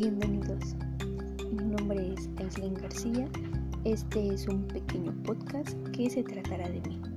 Bienvenidos. Mi nombre es Aislinn García. Este es un pequeño podcast que se tratará de mí.